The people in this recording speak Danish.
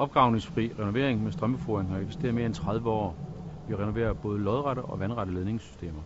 opgravningsfri renovering med strømbeforing har eksisteret mere end 30 år. Vi renoverer både lodrette og vandrette ledningssystemer.